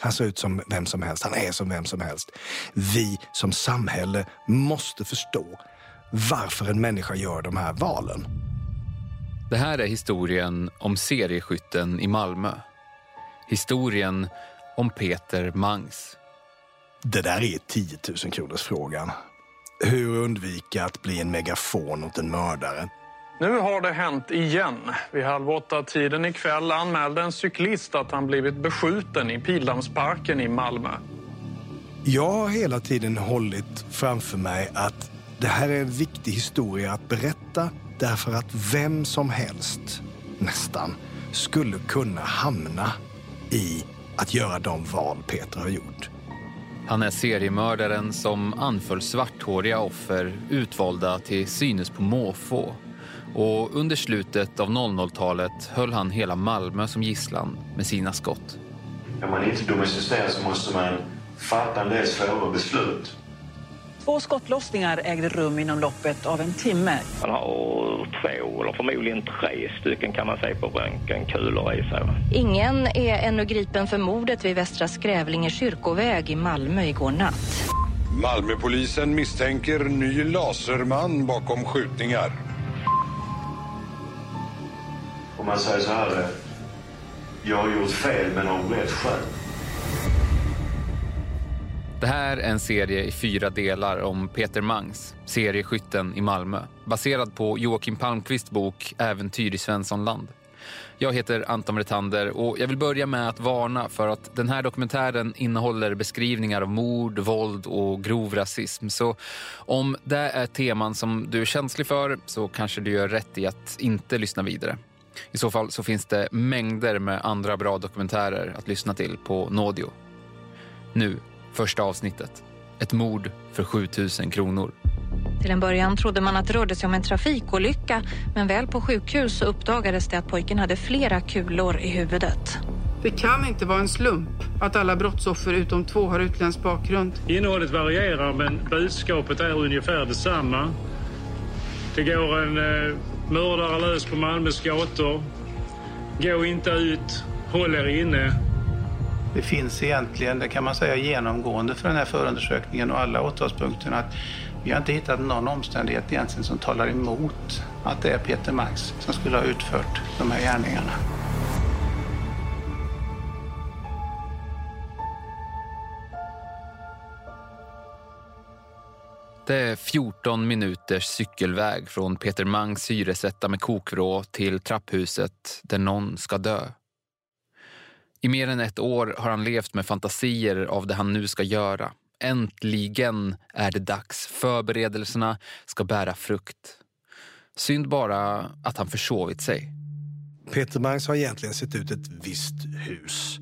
Han ser ut som vem som helst, han är som vem som helst. Vi som samhälle måste förstå varför en människa gör de här valen. Det här är historien om serieskytten i Malmö. Historien om Peter Mangs. Det där är 10 000 kronors frågan. Hur undvika att bli en megafon åt en mördare? Nu har det hänt igen. Vid halv åtta-tiden ikväll anmälde en cyklist att han blivit beskjuten i Pildammsparken i Malmö. Jag har hela tiden hållit framför mig att det här är en viktig historia att berätta därför att vem som helst, nästan, skulle kunna hamna i att göra de val Peter har gjort. Han är seriemördaren som anföll svarthåriga offer utvalda till synes på måfå. Och under slutet av 00-talet höll han hela Malmö som gisslan med sina skott. Är man inte domesticerad så måste man fatta en del svåra beslut. Två skottlossningar ägde rum inom loppet av en timme. Han har två, eller förmodligen tre stycken kan man säga på röntgenkulor i sig. Ingen är ännu gripen för mordet vid Västra Skrävlinge kyrkoväg i Malmö igår natt. Malmöpolisen misstänker ny laserman bakom skjutningar. Om man säger så här, eh, jag har gjort fel men av rätt skäl. Det här är en serie i fyra delar om Peter Mangs, serieskytten i Malmö. Baserad på Joakim Palmqvists bok Äventyr i Svenssonland. Jag heter Anton Retander och jag vill börja med att varna för att den här dokumentären innehåller beskrivningar av mord, våld och grov rasism. Så om det är teman som du är känslig för så kanske du gör rätt i att inte lyssna vidare. I så fall så finns det mängder med andra bra dokumentärer att lyssna till på Nådio. Nu Första avsnittet. Ett mord för 7000 kronor. Till en början trodde man att det rörde sig om en trafikolycka men väl på sjukhus så uppdagades det att pojken hade flera kulor i huvudet. Det kan inte vara en slump att alla brottsoffer utom två har utländsk bakgrund. Innehållet varierar men budskapet är ungefär detsamma. Det går en eh, mördare lös på Malmös gator. Gå inte ut, håll er inne. Det finns egentligen, det kan man säga genomgående för den här förundersökningen och alla åtalspunkterna att vi har inte hittat någon omständighet egentligen som talar emot att det är Peter Max som skulle ha utfört de här gärningarna. Det är 14 minuters cykelväg från Peter Mangs hyresetta med kokvrå till trapphuset där någon ska dö. I mer än ett år har han levt med fantasier av det han nu ska göra. Äntligen är det dags. Förberedelserna ska bära frukt. Synd bara att han försovit sig. Peter Mangs har egentligen sett ut ett visst hus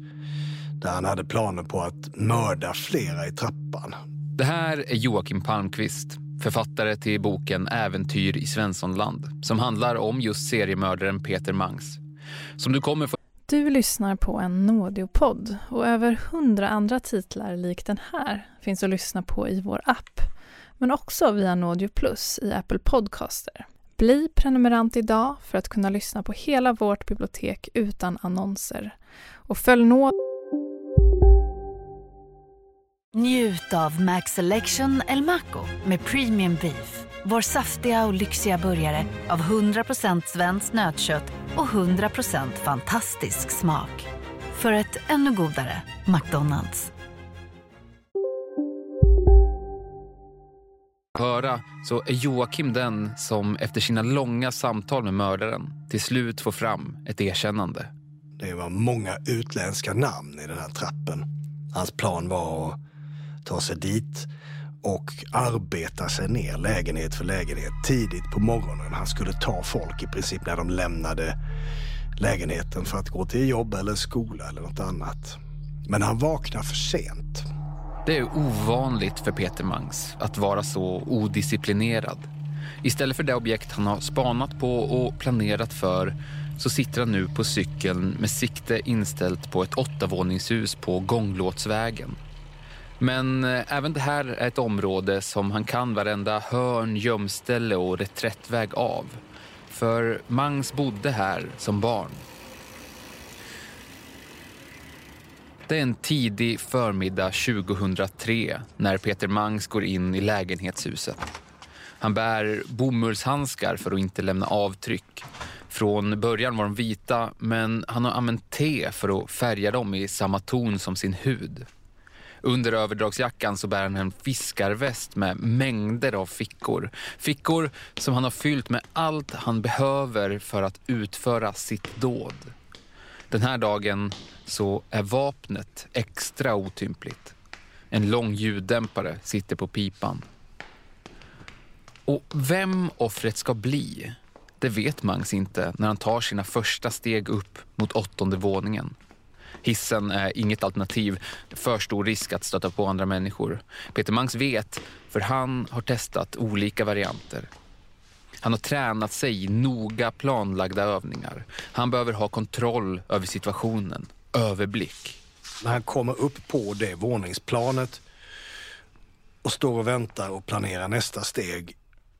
där han hade planer på att mörda flera i trappan. Det här är Joakim Palmqvist, författare till boken Äventyr i Svenssonland som handlar om just seriemördaren Peter Mangs. Som du kommer få du lyssnar på en Nådeopodd och över hundra andra titlar lik den här finns att lyssna på i vår app, men också via Nådio Plus i Apple Podcaster. Bli prenumerant idag för att kunna lyssna på hela vårt bibliotek utan annonser. Och följ Nådio Njut av Max Selection El Maco med Premium Beef. Vår saftiga och lyxiga burgare av 100% svenskt nötkött och 100% fantastisk smak. För ett ännu godare McDonalds. höra så är Joakim den som efter sina långa samtal med mördaren till slut får fram ett erkännande. Det var många utländska namn i den här trappen. Hans plan var att ta sig dit och arbeta sig ner lägenhet för lägenhet tidigt på morgonen. Han skulle ta folk i princip när de lämnade lägenheten för att gå till jobb eller skola eller något annat. Men han vaknar för sent. Det är ovanligt för Peter Mangs att vara så odisciplinerad. Istället för det objekt han har spanat på och planerat för så sitter han nu på cykeln med sikte inställt på ett åttavåningshus på Gånglåtsvägen. Men eh, även det här är ett område som han kan varenda hörn, gömställe och reträttväg av. För Mangs bodde här som barn. Det är en tidig förmiddag 2003 när Peter Mangs går in i lägenhetshuset. Han bär bomullshandskar för att inte lämna avtryck. Från början var de vita men han har använt te för att färga dem i samma ton som sin hud. Under överdragsjackan så bär han en fiskarväst med mängder av fickor. Fickor som han har fyllt med allt han behöver för att utföra sitt dåd. Den här dagen så är vapnet extra otympligt. En lång ljuddämpare sitter på pipan. Och vem offret ska bli, det vet Mangs inte när han tar sina första steg upp mot åttonde våningen. Hissen är inget alternativ. För stor risk att stöta på andra människor. Peter Mangs vet, för han har testat olika varianter. Han har tränat sig i noga planlagda övningar. Han behöver ha kontroll över situationen, överblick. När han kommer upp på det våningsplanet och står och väntar och planerar nästa steg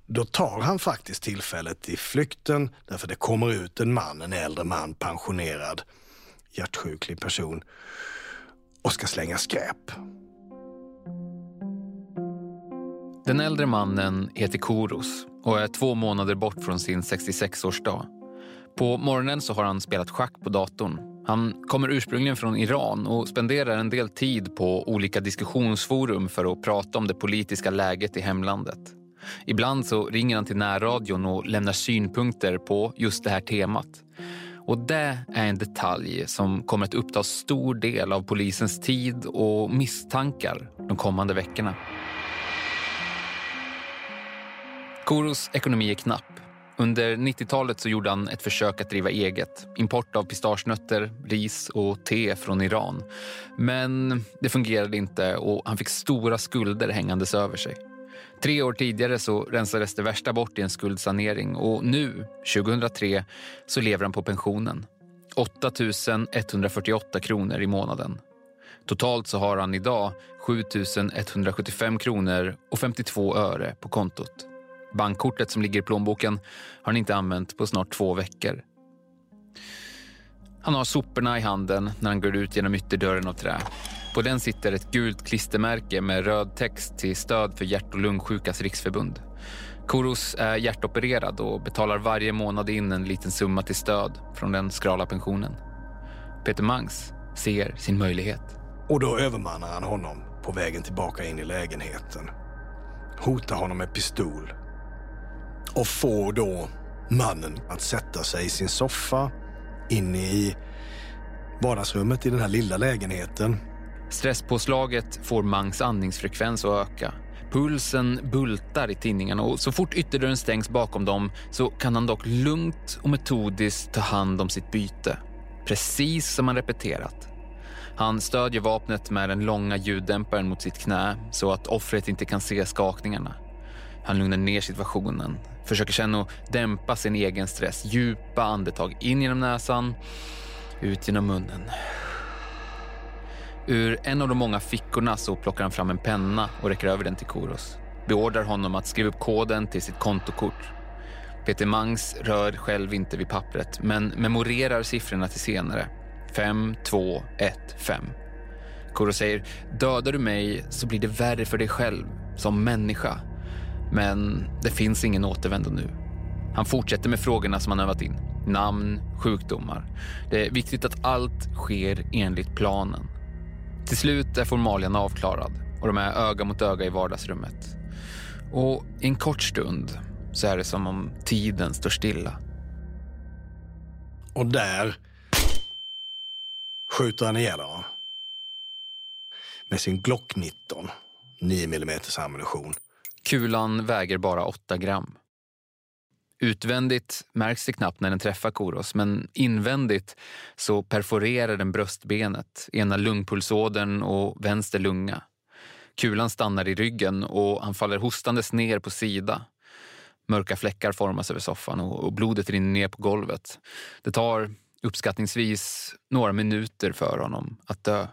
då tar han faktiskt tillfället i flykten därför det kommer ut en man, en äldre man, pensionerad, hjärtsjuklig person och ska slänga skräp. Den äldre mannen heter Koros och är två månader bort från sin 66-årsdag. På morgonen så har han spelat schack på datorn. Han kommer ursprungligen från Iran och spenderar en del tid på olika diskussionsforum för att prata om det politiska läget i hemlandet. Ibland så ringer han till närradion och lämnar synpunkter på just det här temat. Och det är en detalj som kommer att uppta stor del av polisens tid och misstankar de kommande veckorna. Koros ekonomi är knapp. Under 90-talet så gjorde han ett försök att driva eget. Import av pistagenötter, ris och te från Iran. Men det fungerade inte och han fick stora skulder hängandes över sig. Tre år tidigare så rensades det värsta bort i en skuldsanering och nu, 2003, så lever han på pensionen. 8 148 kronor i månaden. Totalt så har han idag 7 175 kronor och 52 öre på kontot. Bankkortet som ligger i plånboken har han inte använt på snart två veckor. Han har soporna i handen när han går ut genom ytterdörren av trä. På den sitter ett gult klistermärke med röd text till stöd för hjärt och lungsjukas riksförbund. Koros är hjärtopererad och betalar varje månad in en liten summa till stöd från den skrala pensionen. Peter Mangs ser sin möjlighet. Och då övermannar han honom på vägen tillbaka in i lägenheten. Hotar honom med pistol. Och får då mannen att sätta sig i sin soffa inne i vardagsrummet i den här lilla lägenheten Stresspåslaget får Mangs andningsfrekvens att öka. Pulsen bultar i tinningarna och så fort ytterdörren stängs bakom dem så kan han dock lugnt och metodiskt ta hand om sitt byte. Precis som han repeterat. Han stödjer vapnet med den långa ljuddämparen mot sitt knä så att offret inte kan se skakningarna. Han lugnar ner situationen, försöker känna och dämpa sin egen stress. Djupa andetag in genom näsan, ut genom munnen. Ur en av de många fickorna så plockar han fram en penna och räcker över den till Koros. Beordrar honom att skriva upp koden till sitt kontokort. Peter Mangs rör själv inte vid pappret men memorerar siffrorna till senare. 5, 2, 1, 5. Koro säger, dödar du mig så blir det värre för dig själv, som människa. Men det finns ingen återvändo nu. Han fortsätter med frågorna som han övat in. Namn, sjukdomar. Det är viktigt att allt sker enligt planen. Till slut är formalian avklarad och de är öga mot öga i vardagsrummet. Och i en kort stund så är det som om tiden står stilla. Och där skjuter han ihjäl honom. Med sin Glock 19, 9 mm ammunition. Kulan väger bara 8 gram. Utvändigt märks det knappt när den träffar Koros men invändigt så perforerar den bröstbenet, ena lungpulsådern och vänster lunga. Kulan stannar i ryggen och han faller hostandes ner på sida. Mörka fläckar formas över soffan och blodet rinner ner på golvet. Det tar uppskattningsvis några minuter för honom att dö.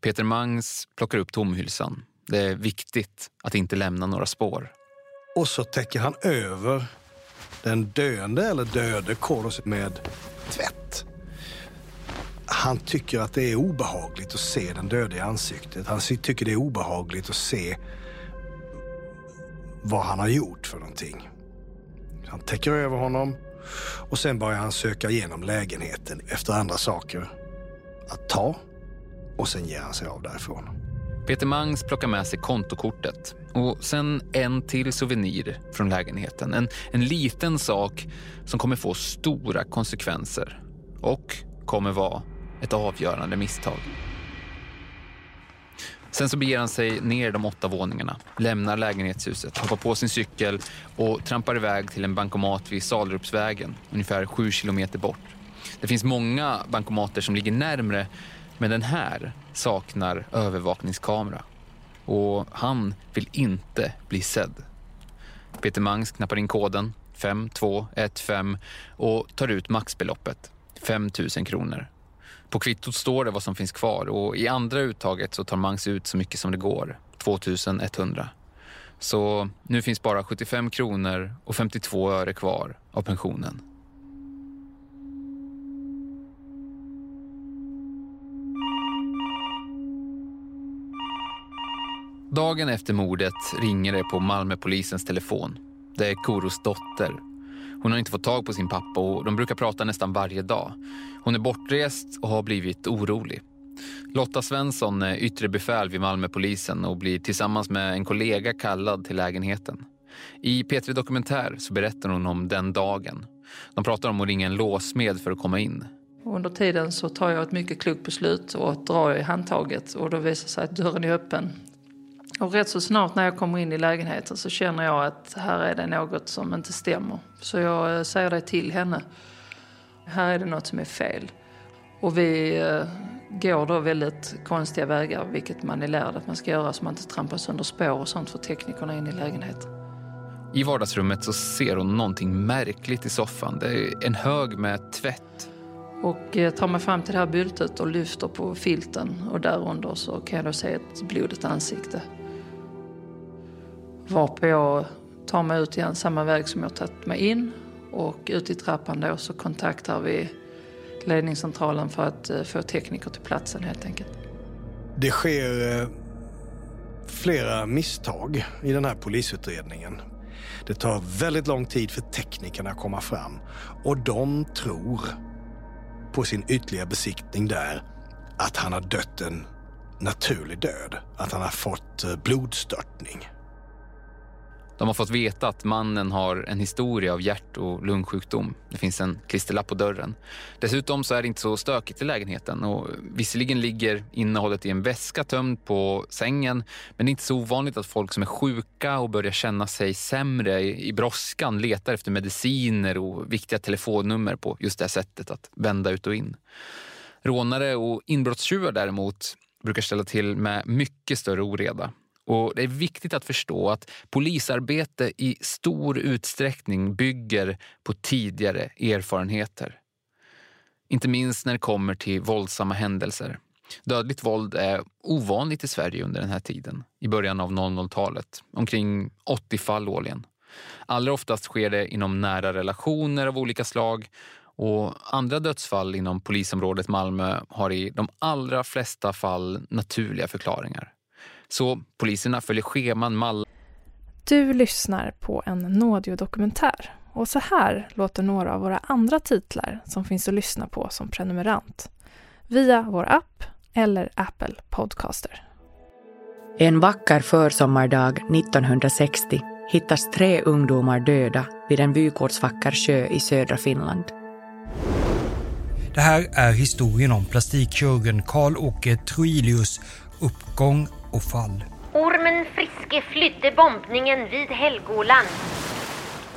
Peter Mangs plockar upp tomhylsan. Det är viktigt att inte lämna några spår. Och så täcker han över den döende eller döde Koros med tvätt. han tycker att det är obehagligt att se den döde i ansiktet. Han tycker det är obehagligt att se vad han har gjort för någonting. Han täcker över honom och sen börjar han söka igenom lägenheten efter andra saker att ta och sen ger han sig av därifrån. Peter Mangs plockar med sig kontokortet och sen en till souvenir från lägenheten. En, en liten sak som kommer få stora konsekvenser och kommer vara ett avgörande misstag. Sen så beger han sig ner de åtta våningarna, lämnar lägenhetshuset, hoppar på sin cykel och trampar iväg till en bankomat vid Salrupsvägen, ungefär sju kilometer bort. Det finns många bankomater som ligger närmre, men den här saknar övervakningskamera. Och han vill inte bli sedd. Peter Mangs knappar in koden 5215 och tar ut maxbeloppet, 5 000 kronor. På kvittot står det vad som finns kvar och i andra uttaget så tar Mangs ut så mycket som det går, 2100. Så nu finns bara 75 kronor och 52 öre kvar av pensionen. Dagen efter mordet ringer det på Malmöpolisens telefon. Det är Koros dotter. Hon har inte fått tag på sin pappa och de brukar prata nästan varje dag. Hon är bortrest och har blivit orolig. Lotta Svensson är yttre befäl vid Malmöpolisen och blir tillsammans med en kollega kallad till lägenheten. I P3 Dokumentär så berättar hon om den dagen. De pratar om att ringa en låsmed för att komma in. Under tiden så tar jag ett mycket klokt beslut och drar i handtaget och då visar sig att dörren är öppen. Och rätt så snart när jag kommer in i lägenheten så känner jag att här är det något som inte stämmer. Så jag eh, säger det till henne. Här är det något som är fel. Och vi eh, går då väldigt konstiga vägar, vilket man är lärd att man ska göra så man inte trampar sönder spår och sånt för teknikerna in i lägenheten. I vardagsrummet så ser hon någonting märkligt i soffan. Det är en hög med tvätt. Och eh, tar mig fram till det här byltet och lyfter på filten och där under så kan jag då se ett blodigt ansikte. Varpå jag tar mig ut igen samma väg som jag tagit mig in och ut i trappan då så kontaktar vi ledningscentralen för att eh, få tekniker till platsen helt enkelt. Det sker eh, flera misstag i den här polisutredningen. Det tar väldigt lång tid för teknikerna att komma fram och de tror på sin ytliga besiktning där att han har dött en naturlig död. Att han har fått eh, blodstörtning. De har fått veta att mannen har en historia av hjärt och lungsjukdom. Det finns en klisterlapp på dörren. Dessutom så är det inte så stökigt i lägenheten och visserligen ligger innehållet i en väska tömd på sängen men det är inte så ovanligt att folk som är sjuka och börjar känna sig sämre i brådskan letar efter mediciner och viktiga telefonnummer på just det sättet att vända ut och in. Rånare och inbrottstjuvar däremot brukar ställa till med mycket större oreda. Och Det är viktigt att förstå att polisarbete i stor utsträckning bygger på tidigare erfarenheter. Inte minst när det kommer till våldsamma händelser. Dödligt våld är ovanligt i Sverige under den här tiden, i början av 00-talet. Omkring 80 fall årligen. Allra oftast sker det inom nära relationer av olika slag och andra dödsfall inom polisområdet Malmö har i de allra flesta fall naturliga förklaringar. Så poliserna följer scheman, mall. Du lyssnar på en Nådio-dokumentär och så här låter några av våra andra titlar som finns att lyssna på som prenumerant. Via vår app eller Apple Podcaster. En vacker försommardag 1960 hittas tre ungdomar döda vid en vykortsvacker sjö i södra Finland. Det här är historien om plastikkirurgen Karl-Åke Troilius uppgång och fall. Ormen Friske flydde bombningen vid Helgoland.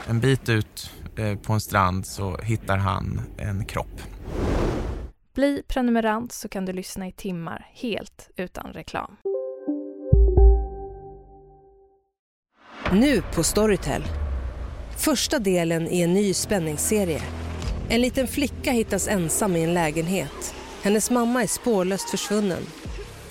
En bit ut eh, på en strand så hittar han en kropp. Bli prenumerant så kan du lyssna i timmar helt utan reklam. Nu på Storytel. Första delen i en ny spänningsserie. En liten flicka hittas ensam i en lägenhet. Hennes mamma är spårlöst försvunnen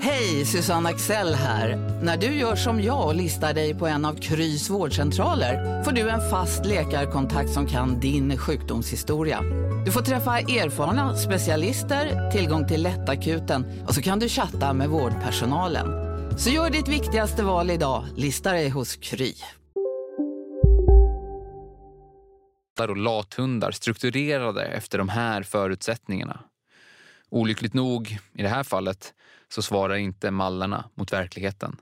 Hej, Susanne Axel här. När du gör som jag och listar dig på en av Krys vårdcentraler får du en fast läkarkontakt som kan din sjukdomshistoria. Du får träffa erfarna specialister, tillgång till lättakuten och så kan du chatta med vårdpersonalen. Så gör ditt viktigaste val idag, lista dig hos Kry. och lathundar strukturerade efter de här förutsättningarna. Olyckligt nog, i det här fallet, så svarar inte mallarna mot verkligheten.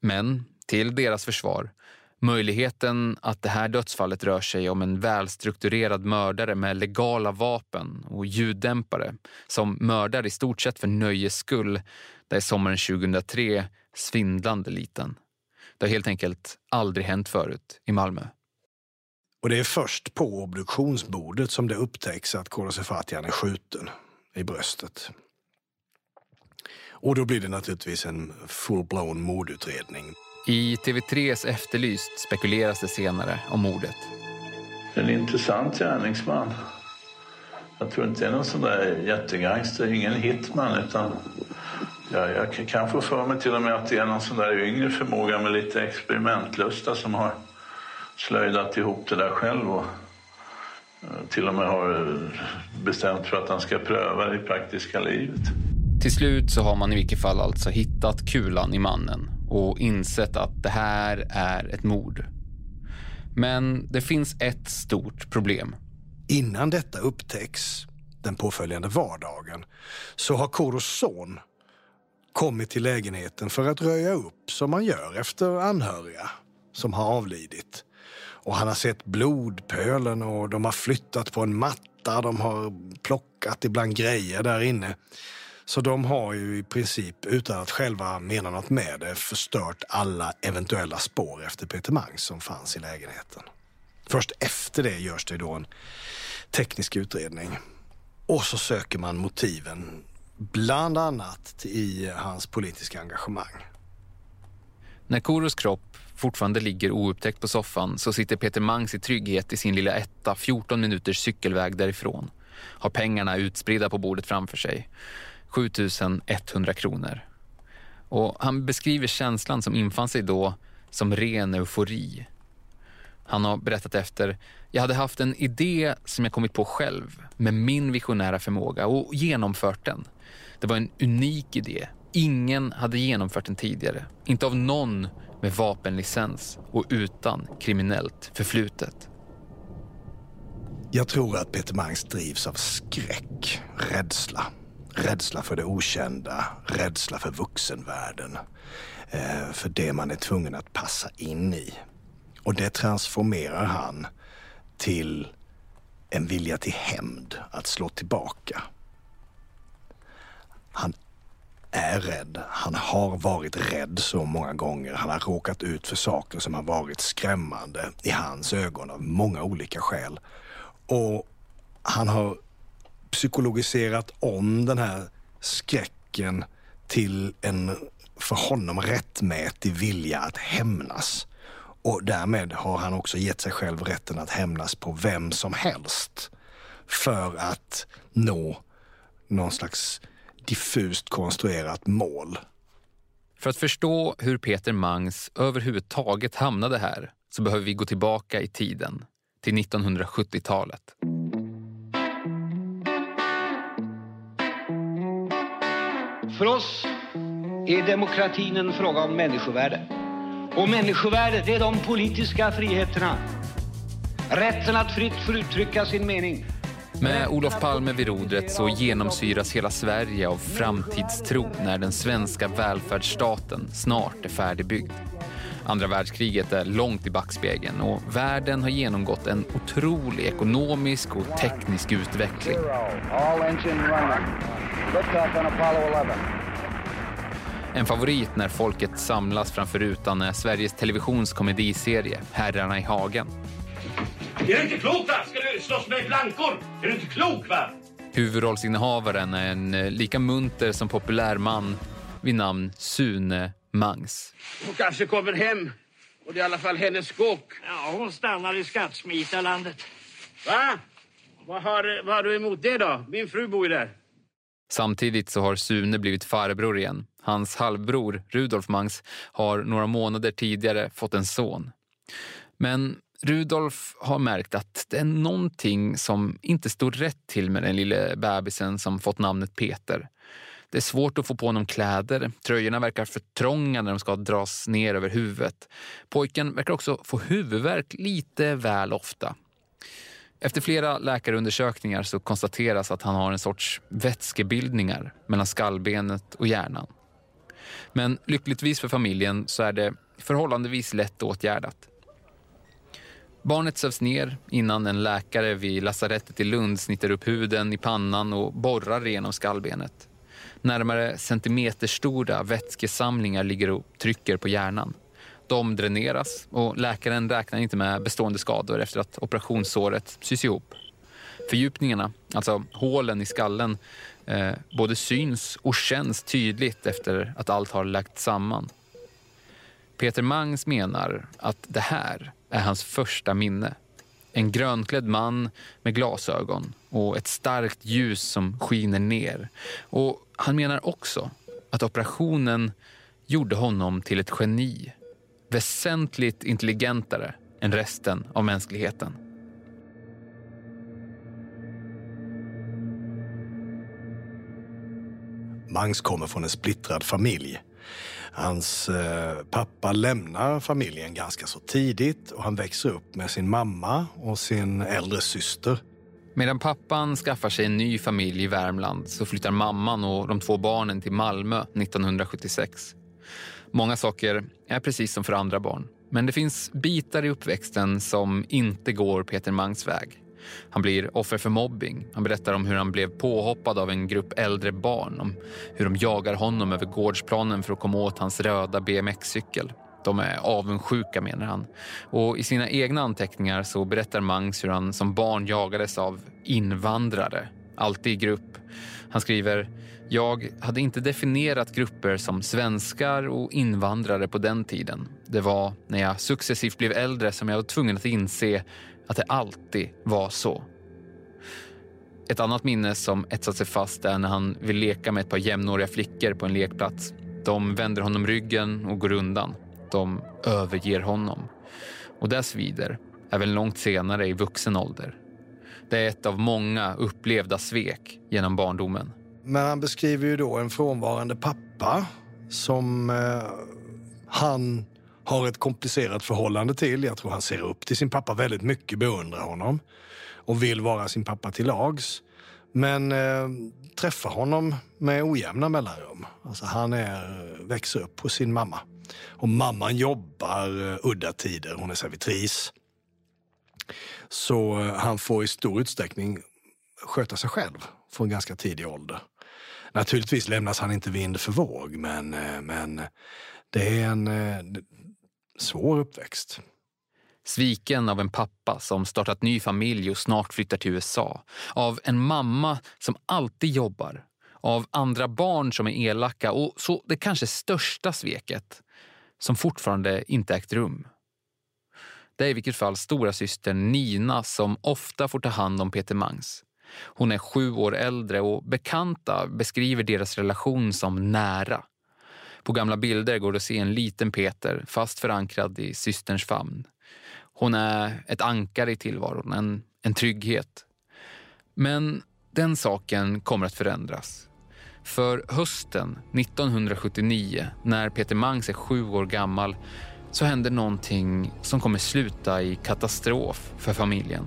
Men till deras försvar, möjligheten att det här dödsfallet rör sig om en välstrukturerad mördare med legala vapen och ljuddämpare som mördar i stort sett för nöjes skull, där är sommaren 2003 svindlande liten. Det har helt enkelt aldrig hänt förut i Malmö. Och det är först på obduktionsbordet som det upptäcks att Kodosefatian är skjuten i bröstet. Och då blir det naturligtvis en full-blown mordutredning. I TV3s Efterlyst spekuleras det senare om mordet. En intressant gärningsman. Jag tror inte det är någon sån där jättegangster, ingen hitman utan jag, jag kan få för mig till och med att det är någon sån där yngre förmåga med lite experimentlusta som har slöjdat ihop det där själv och eh, till och med har bestämt för att han ska pröva det i praktiska livet. Till slut så har man i vilket fall alltså hittat kulan i mannen och insett att det här är ett mord. Men det finns ett stort problem. Innan detta upptäcks den påföljande vardagen så har Koros son kommit till lägenheten för att röja upp som man gör efter anhöriga som har avlidit. Och han har sett blodpölen och de har flyttat på en matta, de har plockat ibland grejer där inne. Så de har ju i princip, utan att själva mena något med det, förstört alla eventuella spår efter Peter Mangs som fanns i lägenheten. Först efter det görs det då en teknisk utredning. Och så söker man motiven, bland annat i hans politiska engagemang. När Koros kropp fortfarande ligger oupptäckt på soffan så sitter Peter Mangs i trygghet i sin lilla etta 14 minuters cykelväg därifrån. Har pengarna utspridda på bordet framför sig. 7100 kronor. Och han beskriver känslan som infann sig då som ren eufori. Han har berättat efter, jag hade haft en idé som jag kommit på själv med min visionära förmåga och genomfört den. Det var en unik idé. Ingen hade genomfört den tidigare. Inte av någon med vapenlicens och utan kriminellt förflutet. Jag tror att Peter Mangs drivs av skräck, rädsla. Rädsla för det okända, rädsla för vuxenvärlden. Eh, för det man är tvungen att passa in i. Och det transformerar han till en vilja till hämnd, att slå tillbaka. Han är rädd. Han har varit rädd så många gånger. Han har råkat ut för saker som har varit skrämmande i hans ögon av många olika skäl. Och han har psykologiserat om den här skräcken till en för honom rättmätig vilja att hämnas. Och därmed har han också gett sig själv rätten att hämnas på vem som helst för att nå någon slags diffust konstruerat mål. För att förstå hur Peter Mangs överhuvudtaget hamnade här så behöver vi gå tillbaka i tiden, till 1970-talet. För oss är demokratin en fråga om människovärde. Och människovärde, det är de politiska friheterna. Rätten att fritt få uttrycka sin mening. Med Olof Palme vid rodret så genomsyras hela Sverige av framtidstro när den svenska välfärdsstaten snart är färdigbyggd. Andra världskriget är långt i backspegeln och världen har genomgått en otrolig ekonomisk och teknisk utveckling. En favorit när folket samlas framför rutan är Sveriges Televisions komediserie Herrarna i hagen. Är du inte klok va? Ska du slåss med blankor? Är du inte klok va? Huvudrollsinnehavaren är en eh, lika munter som populär man vid namn Sune Mangs. Hon kanske kommer hem. Och det är i alla fall hennes skåk. Ja, hon stannar i skattsmitarlandet. Va? Vad har, vad har du emot det då? Min fru bor ju där. Samtidigt så har Sune blivit farbror igen. Hans halvbror Rudolf Mangs har några månader tidigare fått en son. Men Rudolf har märkt att det är någonting som inte står rätt till med den lille bebisen som fått namnet Peter. Det är svårt att få på honom kläder. Tröjorna verkar för trånga när de ska dras ner över huvudet. Pojken verkar också få huvudvärk lite väl ofta. Efter flera läkarundersökningar så konstateras att han har en sorts vätskebildningar mellan skallbenet och hjärnan. Men lyckligtvis för familjen så är det förhållandevis lätt åtgärdat. Barnet sövs ner innan en läkare vid lasarettet i Lund snittar upp huden i pannan och borrar igenom skallbenet. Närmare centimeterstora vätskesamlingar ligger och trycker på hjärnan. De dräneras och läkaren räknar inte med bestående skador efter att operationssåret sys ihop. Fördjupningarna, alltså hålen i skallen, eh, både syns och känns tydligt efter att allt har lagt samman. Peter Mangs menar att det här är hans första minne. En grönklädd man med glasögon och ett starkt ljus som skiner ner. Och han menar också att operationen gjorde honom till ett geni. Väsentligt intelligentare än resten av mänskligheten. Mangs kommer från en splittrad familj. Hans eh, pappa lämnar familjen ganska så tidigt och han växer upp med sin mamma och sin äldre syster. Medan pappan skaffar sig en ny familj i Värmland så flyttar mamman och de två barnen till Malmö 1976. Många saker är precis som för andra barn. Men det finns bitar i uppväxten som inte går Peter Mangs väg. Han blir offer för mobbing. Han berättar om hur han blev påhoppad av en grupp äldre barn. Om hur de jagar honom över gårdsplanen för att komma åt hans röda BMX-cykel. De är avundsjuka menar han. Och i sina egna anteckningar så berättar Mangs hur han som barn jagades av invandrare. Alltid i grupp. Han skriver jag hade inte definierat grupper som svenskar och invandrare på den tiden. Det var när jag successivt blev äldre som jag var tvungen att inse att det alltid var så. Ett annat minne som etsat sig fast är när han vill leka med ett par jämnåriga flickor på en lekplats. De vänder honom ryggen och går undan. De överger honom. Och det svider, även långt senare i vuxen ålder. Det är ett av många upplevda svek genom barndomen. Men han beskriver ju då en frånvarande pappa som eh, han har ett komplicerat förhållande till. Jag tror han ser upp till sin pappa väldigt mycket, beundrar honom och vill vara sin pappa till lags. Men eh, träffar honom med ojämna mellanrum. Alltså han är, växer upp hos sin mamma. Och mamman jobbar eh, udda tider, hon är servitris. Så eh, han får i stor utsträckning sköta sig själv från ganska tidig ålder. Naturligtvis lämnas han inte vind för våg, men, eh, men det är en eh, svår uppväxt. Sviken av en pappa som startat ny familj och snart flyttar till USA. Av en mamma som alltid jobbar. Av andra barn som är elaka och så det kanske största sveket som fortfarande inte ägt rum. Det är i vilket fall stora syster Nina som ofta får ta hand om Peter Mangs. Hon är sju år äldre och bekanta beskriver deras relation som nära. På gamla bilder går det att se en liten Peter fast förankrad i systerns famn. Hon är ett ankare i tillvaron, en, en trygghet. Men den saken kommer att förändras. För hösten 1979, när Peter Mangs är sju år gammal, så händer någonting som kommer sluta i katastrof för familjen.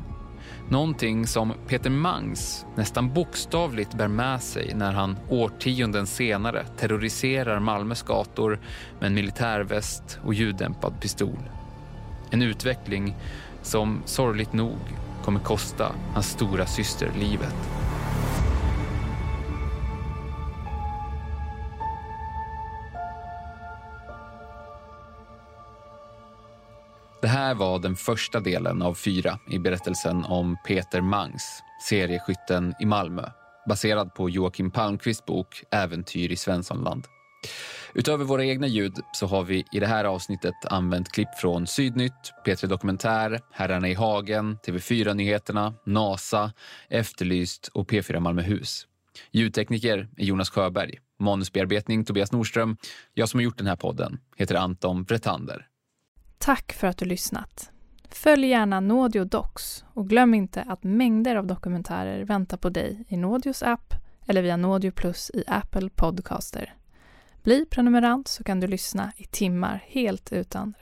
Någonting som Peter Mangs nästan bokstavligt bär med sig när han årtionden senare terroriserar Malmös gator med en militärväst och ljuddämpad pistol. En utveckling som sorgligt nog kommer kosta hans stora syster livet. Det här var den första delen av fyra i berättelsen om Peter Mangs, serieskytten i Malmö, baserad på Joakim Palmqvists bok Äventyr i Svenssonland. Utöver våra egna ljud så har vi i det här avsnittet använt klipp från Sydnytt, P3 Dokumentär, Herrarna i Hagen, TV4-nyheterna, NASA, Efterlyst och P4 Malmöhus. Ljudtekniker är Jonas Sjöberg, manusbearbetning Tobias Norström. Jag som har gjort den här podden heter Anton Bretander. Tack för att du lyssnat. Följ gärna Naudio Docs och glöm inte att mängder av dokumentärer väntar på dig i Naudios app eller via Naudio Plus i Apple Podcaster. Bli prenumerant så kan du lyssna i timmar helt utan